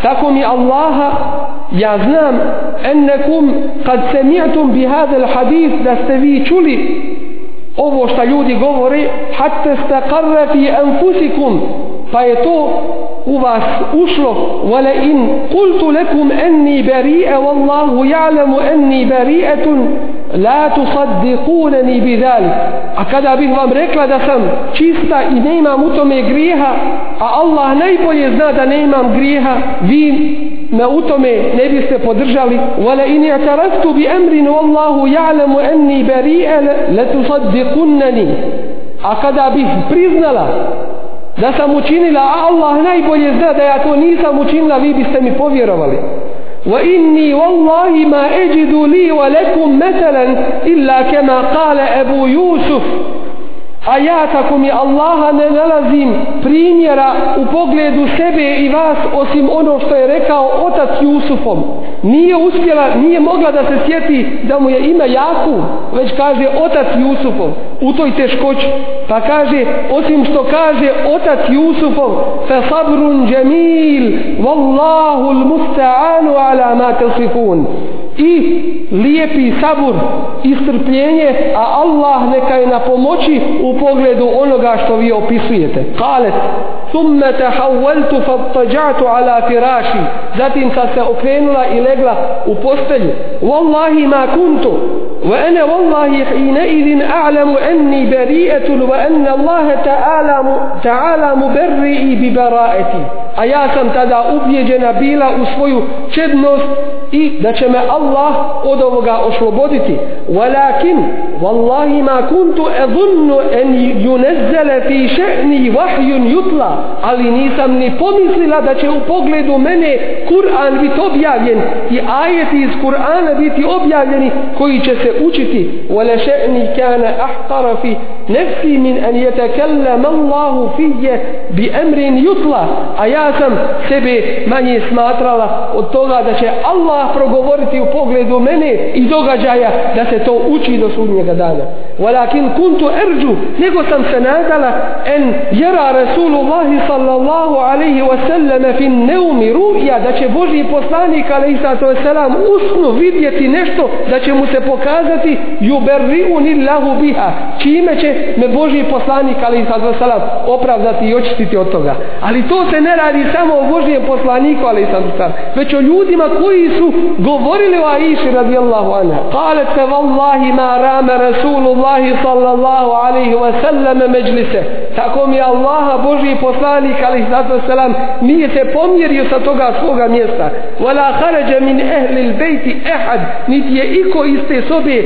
A: Tako mi Allaha ja znam ennekum kad semi'tum bi hadel hadis da ste vi čuli ovo što ljudi govore ste karre fi anfusikum pa je to u vas ušlo wala in qultu lakum anni bari'a wallahu ya'lamu anni bari'atun la tusaddiqunani bidhalik a kada bih vam rekla da sam čista i ne imam u tome grijeha a Allah najbolje zna da ne imam grijeha vi me u tome ne biste podržali. Wala in i'taraftu bi amrin wallahu ya'lamu anni bari'a la tusaddiqunani. A kada bih priznala da sam učinila a Allah najbolje zna da ja to nisam učinila vi biste mi povjerovali. وإني والله ما أجد لي ولكم مثلا إلا كما قال أبو يوسف. A ja tako mi Allaha ne nalazim primjera u pogledu sebe i vas osim ono što je rekao otac Jusufom. Nije uspjela, nije mogla da se sjeti da mu je ime Jakub već kaže otac Jusufov. U toj teškoći. Pa kaže osim što kaže otac Jusufov fa sabrun džemil wallahu l-musta'anu ala ma tasifun. I lijepi sabur i strpljenje a Allah neka je na pomoći u pogledu onoga što vi opisujete. Kalet thumme tahawaltu fattađatu ala firaši zatim sam se okrenula i legla u postelju. Wallahi ma kuntu wa ana wallahi hine idin a'lamu anni bari'atun wa anna Allahe ta'ala ta'ala mubarri'i bi bara'ati a ja sam tada ubjeđena bila u svoju čednost i da će me Allah od ovoga osloboditi. Walakin wallahi ma kuntu adhunnu an yunzala fi sha'ni wahyun yutla. Ali nisam ni pomislila da će u pogledu mene Kur'an biti objavljen i ajeti iz Kur'ana biti objavljeni koji će se učiti. Wala sha'ni kana ahqara fi nafsi min an yatakallama Allahu fiyya bi amrin yutla. A ja sam sebe manje smatrala od toga da će Allah progovoriti u pogledu mene i događaja da se to uči do sudnjega dana. Walakin kuntu erđu nego sam se nadala en jera Rasulullah sallallahu alaihi wasallam fi neumi ruja da će Boži poslanik alaihi sallatu wasallam usnu vidjeti nešto da će mu se pokazati juberriuni lahu biha čime će me Boži poslanik alaihi sallatu opravdati i očistiti od toga. Ali to se ne radi samo o Božijem poslaniku alaihi sam sam, već o ljudima koji su govorili o Aiši radijallahu anha. Qalet fe vallahi ma rame Rasulullahi sallallahu alaihi wa sallame međlise. Tako mi Allaha Božiji poslanik ali sam sam, nije se pomjerio sa toga svoga mjesta. Wala harađa min ehli il bejti ehad niti je iko iz te sobe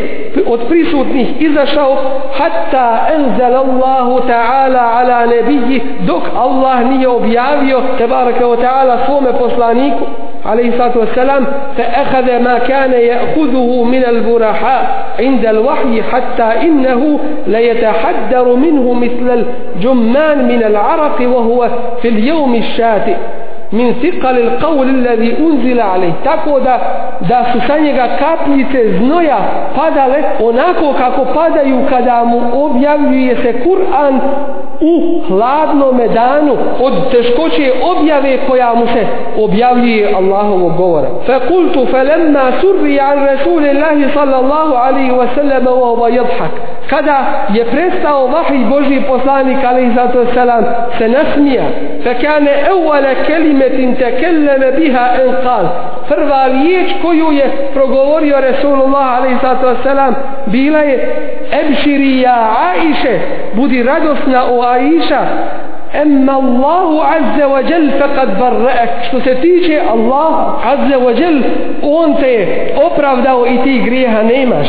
A: od prisutnih izašao hatta enzal Allahu ta'ala ala nebiji dok Allah nije objavio wa ta'ala svome poslaniku عليه الصلاة والسلام فأخذ ما كان يأخذه من البرحاء عند الوحي حتى إنه ليتحدر منه مثل الجمان من العرق وهو في اليوم الشاتئ. Min thiqalil qawl alladhi unzila alayh tako da da su sa njega kapljice znoja padale onako kako padaju kada mu objavljuje se Kur'an u hladnom danu od teškoće objave koja mu se objavljuje Allahovog govora fa qultu falamma surri an rasulillahi sallallahu alayhi wa sallam wa huwa yadhhak kada je prestao vahij Božji poslanik alayhi salatu wasalam se nasmija. Fa kana kelimetin te kelleme biha an qal prva riječ koju je progovorio Resulullah a.s. bila je ebširi ja Aisha budi radosna o Aisha Emma Allahu azza wa jel faqad barraek što se tiče Allah azza wa jel on te opravdao i ti grijeha nemaš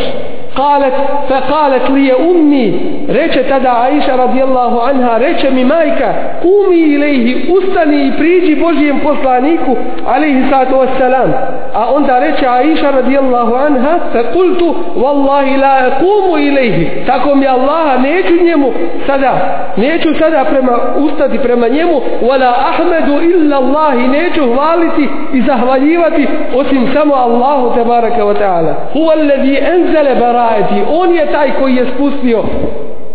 A: قالت فقالت لي أمي رجع تدا عائشة رضي الله عنها رجع مي مايكا قومي إليه أستني بريجي بوجيهم فصلانيك عليه الصلاة والسلام أعند رجع عائشة رضي الله عنها فقلت والله لا أقوم إليه تقوم يا الله نيجو نيمو سدا sada. Prema برما prema njemu, wala ولا illa إلا الله hvaliti i zahvaljivati, osim samo سمو الله تبارك وتعالى هو الذي أنزل برا baraeti on je taj koji je spustio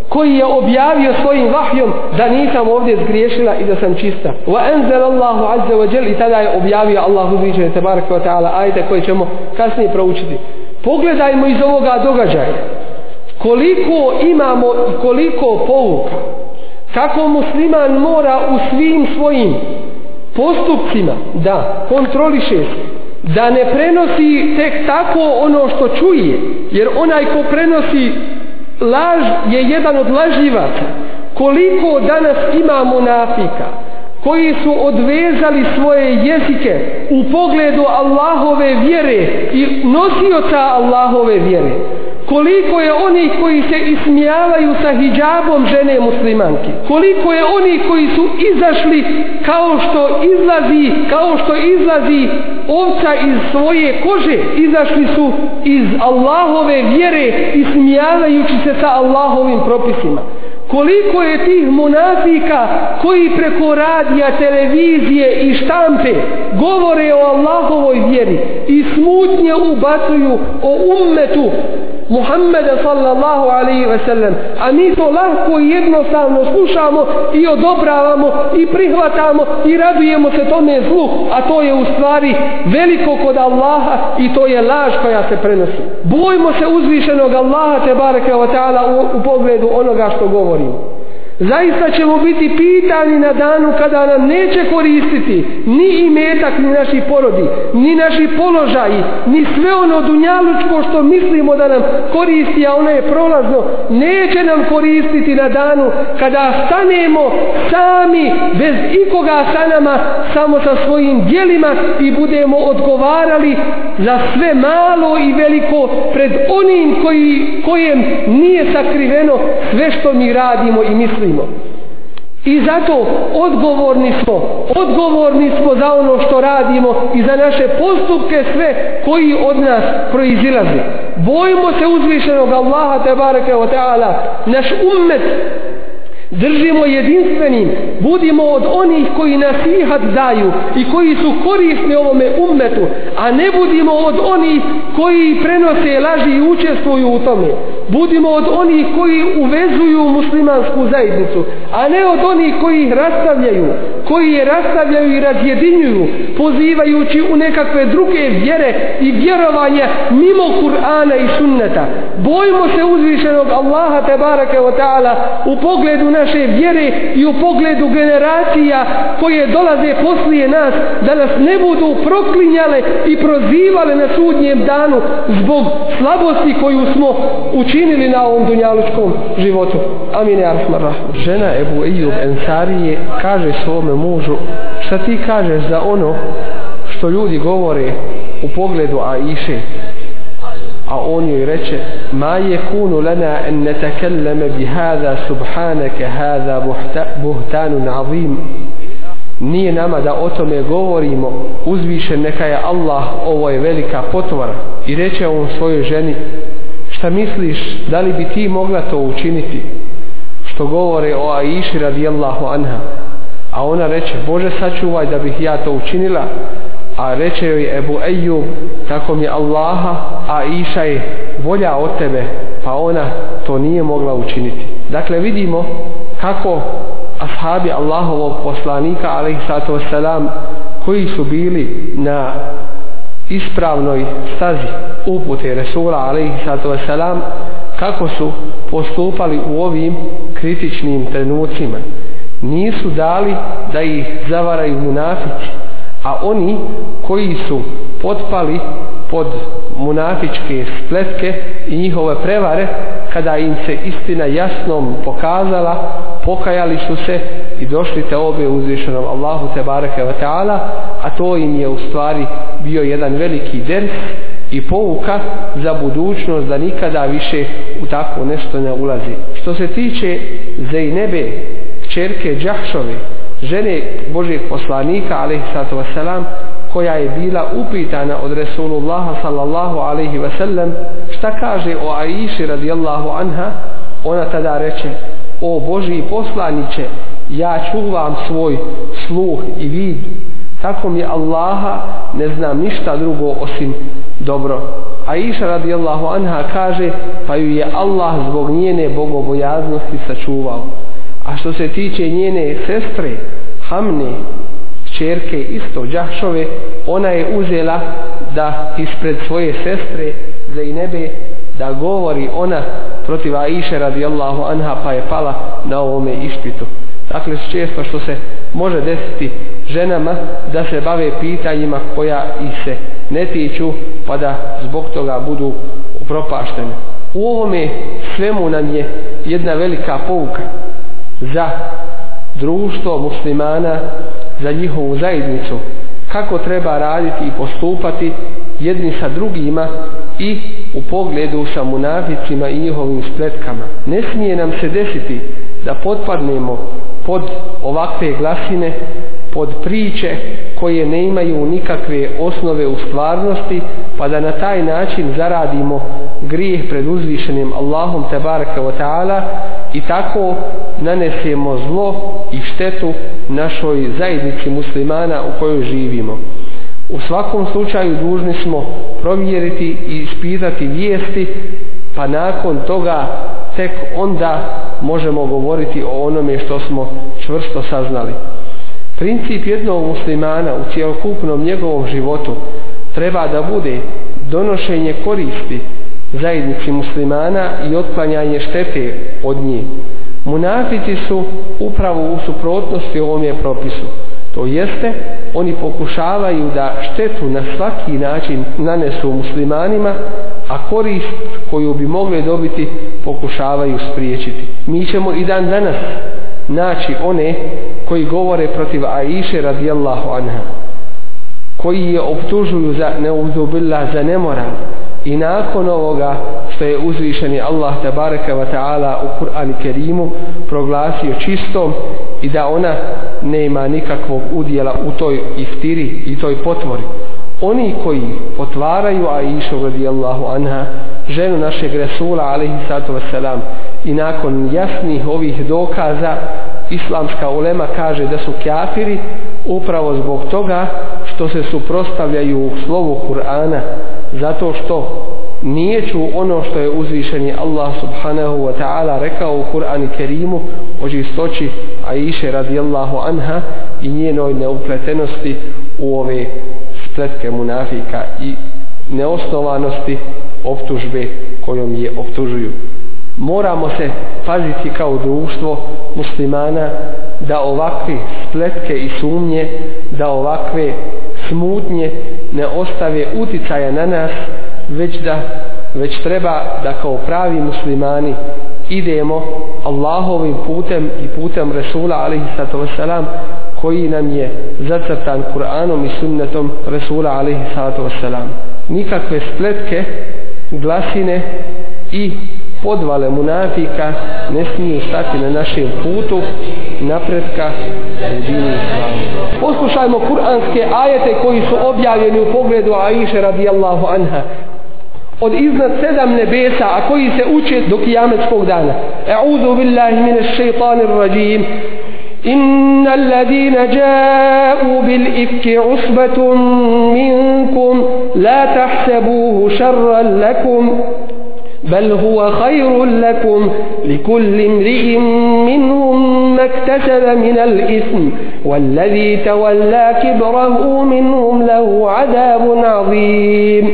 A: koji je objavio svojim vahjom da nisam ovdje zgriješila i da sam čista. Wa anzal Allahu azza wa jalla i tada je objavio Allah uzvišeni tebareke wa taala ajte koje ćemo kasnije proučiti. Pogledajmo iz ovoga događaja koliko imamo i koliko pouka. Kako musliman mora u svim svojim postupcima da kontroliše da ne prenosi tek tako ono što čuje jer onaj ko prenosi laž je jedan od lažljivaca. Koliko danas ima munafika koji su odvezali svoje jezike u pogledu Allahove vjere i nosioca Allahove vjere? Koliko je oni koji se ismijavaju sa hijabom žene muslimanke? Koliko je oni koji su izašli kao što izlazi kao što izlazi ovca iz svoje kože? Izašli su iz Allahove vjere ismijavajući se sa Allahovim propisima. Koliko je tih munafika koji preko radija, televizije i štampe govore o Allahovoj vjeri i smutnje ubacuju o ummetu Muhammeda sallallahu alaihi ve sellem. A mi to lahko i jednostavno slušamo i odobravamo i prihvatamo i radujemo se tome zlu a to je u stvari veliko kod Allaha i to je laž koja se prenosi. Bojmo se uzvišenog Allaha te bareke wa ta'ala u, u pogledu onoga što govorimo. Zaista ćemo biti pitani na danu kada nam neće koristiti ni imetak ni naši porodi, ni naši položaji, ni sve ono dunjalučko što mislimo da nam koristi, a ono je prolazno, neće nam koristiti na danu kada stanemo sami, bez ikoga sa nama, samo sa svojim dijelima i budemo odgovarali za sve malo i veliko pred onim koji, kojem nije sakriveno sve što mi radimo i mislimo mislimo. I zato odgovorni smo, odgovorni smo za ono što radimo i za naše postupke sve koji od nas proizilaze. Bojimo se uzvišenog Allaha te bareke ve ta'ala, naš ummet držimo jedinstvenim, budimo od onih koji nasihat daju i koji su korisni ovome ummetu, a ne budimo od onih koji prenose laži i učestvuju u tome. Budimo od onih koji uvezuju muslimansku zajednicu, a ne od onih koji ih rastavljaju, koji je rastavljaju i razjedinjuju, pozivajući u nekakve druge vjere i vjerovanja mimo Kur'ana i sunneta. Bojimo se uzvišenog Allaha te barake wa ta'ala u pogledu naše vjere i u pogledu generacija koje dolaze poslije nas da nas ne budu proklinjale i prozivale na sudnjem danu zbog slabosti koju smo učinili na ovom dunjalučkom životu. Amin. Žena Ebu Ejub Ensarije kaže svome mužu šta ti kažeš za ono što ljudi govore u pogledu Aiše a on joj reče ma je kunu lana en ne bi hada subhanake hada buhtanun azim. Nije nama da o tome govorimo uzvišen neka je Allah ovo je velika potvora i reče on svojoj ženi šta misliš da li bi ti mogla to učiniti? Što govore o Aiši radijallahu anha a ona reče Bože sačuvaj da bih ja to učinila. A reče joj Ebu Ejub tako mi Allaha a Iša je volja od tebe pa ona to nije mogla učiniti. Dakle vidimo kako ashabi Allahovog poslanika alaihissalatu wassalam koji su bili na ispravnoj stazi upute Resula alaihissalatu wassalam kako su postupali u ovim kritičnim trenucima nisu dali da ih zavaraju munafici a oni koji su potpali pod munafičke spletke i njihove prevare kada im se istina jasnom pokazala pokajali su se i došli te obe uzvišenom Allahu te bareke wa ta'ala a to im je u stvari bio jedan veliki ders i pouka za budućnost da nikada više u tako nešto ne ulazi što se tiče Zejnebe čerke Đahšove žene Božijeg poslanika alaihissalatu wasalam koja je bila upitana od Resulullaha sallallahu alaihi wasallam šta kaže o Aiši radijallahu anha? Ona tada reče o Božiji poslaniće ja čuvam svoj sluh i vid. Tako mi Allaha ne znam ništa drugo osim dobro. Aisha radijallahu anha kaže pa ju je Allah zbog njene bogobojaznosti sačuvao. A što se tiče njene sestre, Hamne, čerke isto Đahšove, ona je uzela da ispred svoje sestre Zajnebe da govori ona protiv Aisha radijallahu anha pa je pala na ovome ispitu. Dakle, često što se može desiti ženama da se bave pitanjima koja ih se ne tiču pa da zbog toga budu propaštene. U ovome svemu nam je jedna velika pouka za društvo muslimana, za njihovu zajednicu, kako treba raditi i postupati jedni sa drugima i u pogledu sa munaficima i njihovim spletkama. Ne smije nam se desiti da potpadnemo pod ovakve glasine, pod priče koje ne imaju nikakve osnove u stvarnosti, pa da na taj način zaradimo grijeh pred uzvišenim Allahom tebareke wa ta'ala i tako nanesemo zlo i štetu našoj zajednici muslimana u kojoj živimo. U svakom slučaju dužni smo provjeriti i ispitati vijesti, pa nakon toga tek onda možemo govoriti o onome što smo čvrsto saznali. Princip jednog muslimana u cijelokupnom njegovom životu treba da bude donošenje koristi zajednici muslimana i otklanjanje štete od njih. Munafici su upravo u suprotnosti ovom je propisu. To jeste, oni pokušavaju da štetu na svaki način nanesu muslimanima, a korist koju bi mogli dobiti pokušavaju spriječiti. Mi ćemo i dan danas naći one koji govore protiv Aiše radijallahu anha, koji je optužuju za neuzubillah za nemoral i nakon ovoga što je uzvišeni Allah tabaraka wa ta'ala u Kur'an Kerimu proglasio čistom i da ona nema nikakvog udjela u toj iftiri i toj potvori. Oni koji otvaraju Aisha radijallahu anha, ženu našeg Resula alaihi sallatu wasalam i nakon jasnih ovih dokaza islamska ulema kaže da su kafiri upravo zbog toga što se suprostavljaju slovu Kur'ana zato što nije ču ono što je uzvišeni Allah subhanahu wa ta'ala rekao u Kur'ani Kerimu o čistoći Aisha radijallahu anha i njenoj neupletenosti u ove spletke munafika i neosnovanosti optužbe kojom je optužuju. Moramo se paziti kao društvo muslimana da ovakve spletke i sumnje, da ovakve smutnje ne ostave uticaja na nas, već da već treba da kao pravi muslimani idemo Allahovim putem i putem Resula alaihi sallatu koji nam je zacrtan Kur'anom i sunnetom Resula alaihi salatu wasalam nikakve spletke glasine i podvale munafika ne smiju stati na našem putu napretka u dini islamu. Poslušajmo kuranske ajete koji su objavljeni u pogledu Aisha radijallahu anha od iznad sedam nebesa, a koji se uče do kijametskog dana. E'udhu billahi min šeitanir rajim. إن الذين جاءوا بالإفك عصبة منكم لا تحسبوه شرا لكم بل هو خير لكم لكل امرئ منهم ما اكتسب من الإثم والذي تولى كبره منهم له عذاب عظيم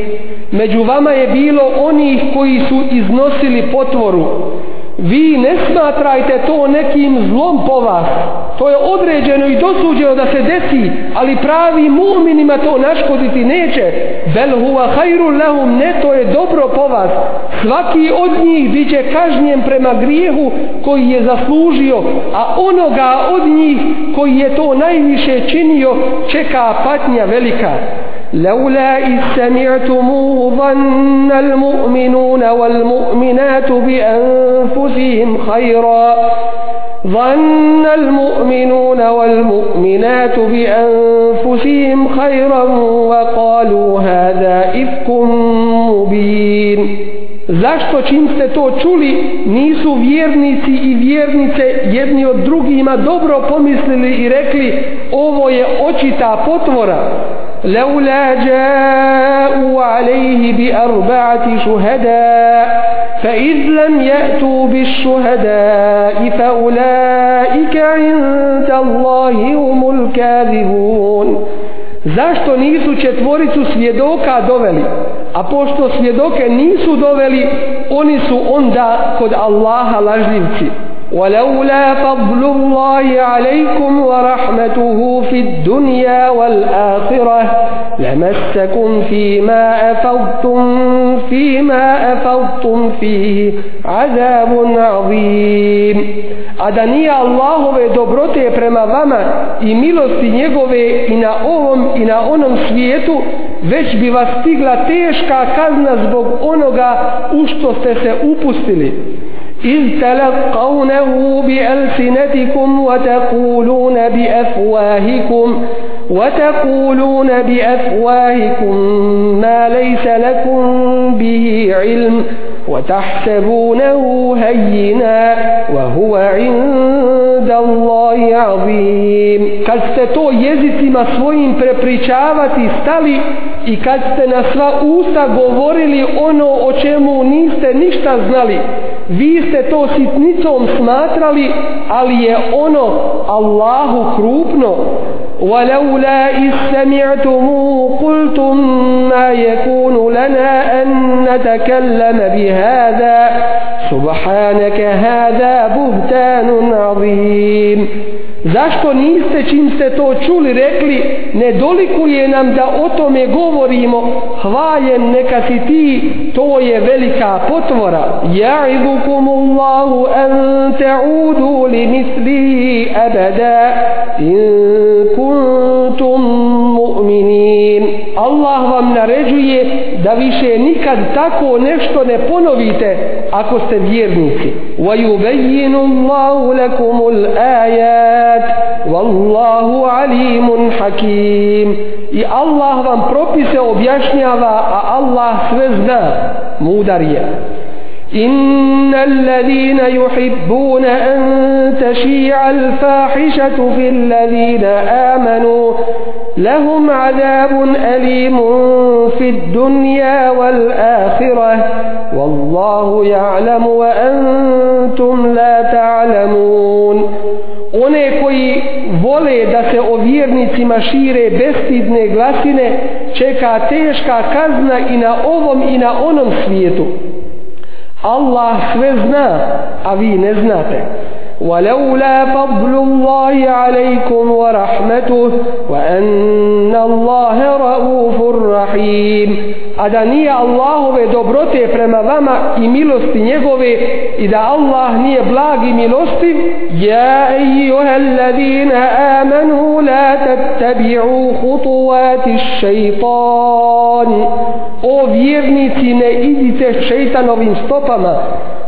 A: među vama je bilo onih koji su iznosili potvoru. Vi ne smatrajte to nekim zlom po vas. To je određeno i dosuđeno da se desi, ali pravi mu'minima to naškoditi neće. Bel huwa hajru lahum, ne to je dobro po vas. Svaki od njih bit će kažnjen prema grijehu koji je zaslužio, a onoga od njih koji je to najviše činio čeka patnja velika. لولا إذ سمعتموه ظن المؤمنون والمؤمنات بأنفسهم خيرا ظن المؤمنون والمؤمنات بأنفسهم خيرا وقالوا هذا إفك مبين Zašto čim ste to čuli nisu vjernici i vjernice jedni od drugima dobro pomislili i rekli ovo je očita potvora لولا جاءوا عليه بأربعة شهداء فإذ لم يأتوا بالشهداء فأولئك عند الله هم الكاذبون Zašto nisu četvoricu svjedoka doveli? A pošto svjedoke nisu doveli, oni su onda kod Allaha lažljivci. ولولا فضل الله عليكم ورحمته في الدنيا والآخرة لمسكم فيما أفضتم فيما أفضتم فيه عذاب عظيم a da nije Allahove dobrote prema vama i milosti njegove i na ovom i na onom svijetu, već bi vas stigla teška kazna zbog onoga u što ste se upustili. إذ تلقونه بألسنتكم وتقولون بأفواهكم وتقولون بأفواهكم ما ليس لكم به علم وتحسبونه هينا وهو عند الله عظيم kad ste to jezicima svojim prepričavati stali i kad ste na sva usta govorili ono o čemu niste ništa znali vi ste to sitnicom smatrali ali je ono Allahu krupno ولولا إذ سمعتموه قلتم ما يكون لنا أن نتكلم بهذا سبحانك هذا بهتان عظيم zašto niste čim ste to čuli rekli ne dolikuje nam da o tome govorimo hvaljen neka si ti to je velika potvora. Ja'idukum Allahu an ta'udu li mislihi abada. In kun Allah vam naređuje da više nikad tako nešto ne ponovite ako ste vjernici wa yubayyinu Allahu lakumul ayat الآيات والله عليم حكيم i Allah vam propise objašnjava a Allah sve zna mudar je إن الذين يحبون أن تشيع الفاحشة في الذين آمنوا لهم عذاب أليم في الدنيا والآخرة والله يعلم وأنتم لا تعلمون. One koji vole da se o vjernicima šire bestidne glasine čeka teška kazna i na ovom i na onom svijetu. Allah sve zna a vi ne znate ولولا فضل الله عليكم ورحمته وأن الله رؤوف رحيم a da nije Allahove dobrote prema vama i milosti njegove i da Allah nije blag i milostiv ja ejuha alladina amanu la tattabi'u hutuvati šeitan o vjernici ne idite šeitanovim stopama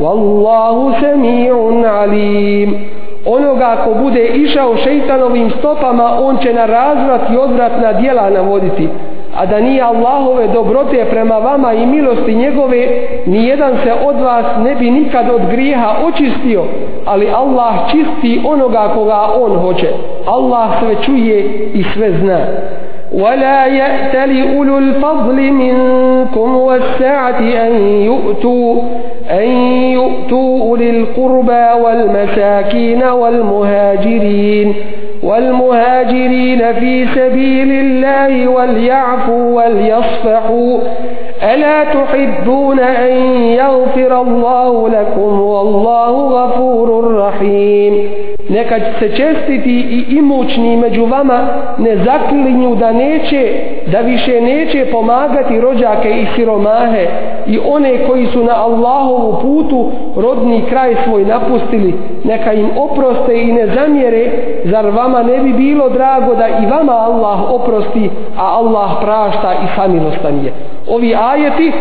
A: Wallahu sami'un alim. Onoga ko bude išao šeitanovim stopama, on će na razvrat i odvratna dijela navoditi. A da nije Allahove dobrote prema vama i milosti njegove, nijedan se od vas ne bi nikad od grijeha očistio, ali Allah čisti onoga koga on hoće. Allah sve čuje i sve zna. ولا يأتل أولو الفضل منكم والسعة أن يؤتوا, أن يؤتوا أولي القربى والمساكين والمهاجرين والمهاجرين في سبيل الله وليعفوا وليصفحوا ألا تحبون أن يغفر الله لكم والله غفور رحيم neka se čestiti i imućni među vama ne zaklinju da neće, da više neće pomagati rođake i siromahe i one koji su na Allahovu putu rodni kraj svoj napustili, neka im oproste i ne zamjere, zar vama ne bi bilo drago da i vama Allah oprosti, a Allah prašta i samilostan je. Ovi ajeti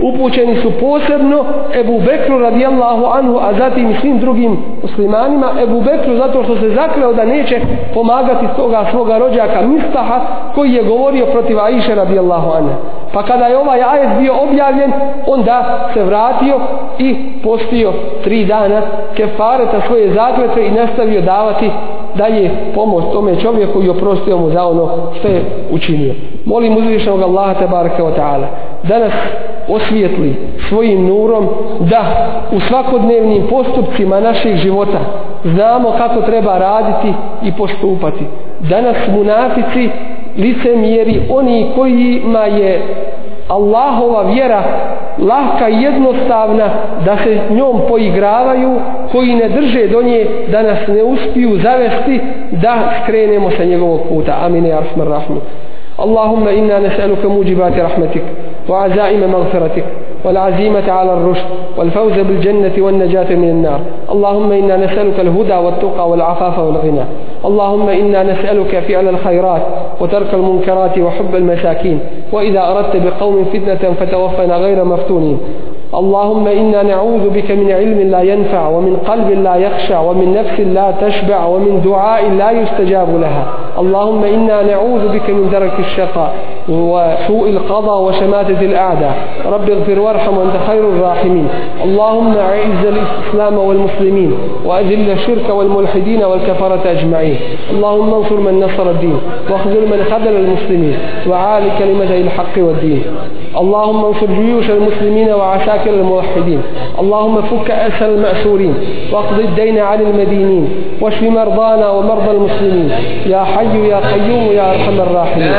A: upućeni su posebno Ebu Bekru radijallahu anhu, a zatim i svim drugim muslimanima. Ebu Bekru zato što se zakleo da neće pomagati toga svoga rođaka Mistaha koji je govorio protiv Aisha radijallahu anhu. Pa kada je ovaj ajet bio objavljen, onda se vratio i postio tri dana kefareta svoje zakletve i nastavio davati daje pomoć tome čovjeku i oprostio mu za ono što je učinio. Molim uzvišenog Allaha te barake wa ta'ala da nas osvijetli svojim nurom da u svakodnevnim postupcima naših života znamo kako treba raditi i postupati. Danas munafici lice mjeri oni kojima je Allahova vjera lahka i jednostavna da se s njom poigravaju koji ne drže do nje da nas ne uspiju zavesti da skrenemo sa njegovog puta. Amine arsmar rahmu Allahumma inna nes'aluka muđibati rahmetik wa azaime magfiratik والعزيمة على الرشد والفوز بالجنة والنجاة من النار. اللهم إنا نسألك الهدى والتقى والعفاف والغنى. اللهم إنا نسألك فعل الخيرات وترك المنكرات وحب المساكين. وإذا أردت بقوم فتنة فتوفنا غير مفتونين. اللهم إنا نعوذ بك من علم لا ينفع ومن قلب لا يخشع ومن نفس لا تشبع ومن دعاء لا يستجاب لها. اللهم إنا نعوذ بك من درك الشقاء وسوء القضاء وشماتة الأعداء. رب اغفر وارحم وأنت خير الراحمين. اللهم أعز الإسلام والمسلمين وأذل الشرك والملحدين والكفرة أجمعين. اللهم انصر من نصر الدين واخذل من خذل المسلمين. وعال كلمتي الحق والدين. اللهم انصر جيوش المسلمين وعساكر الموحدين. اللهم فك أسر المأسورين واقض الدين عن المدينين واشف مرضانا ومرضى المسلمين. يا حي يا قيوم يا أرحم الراحمين.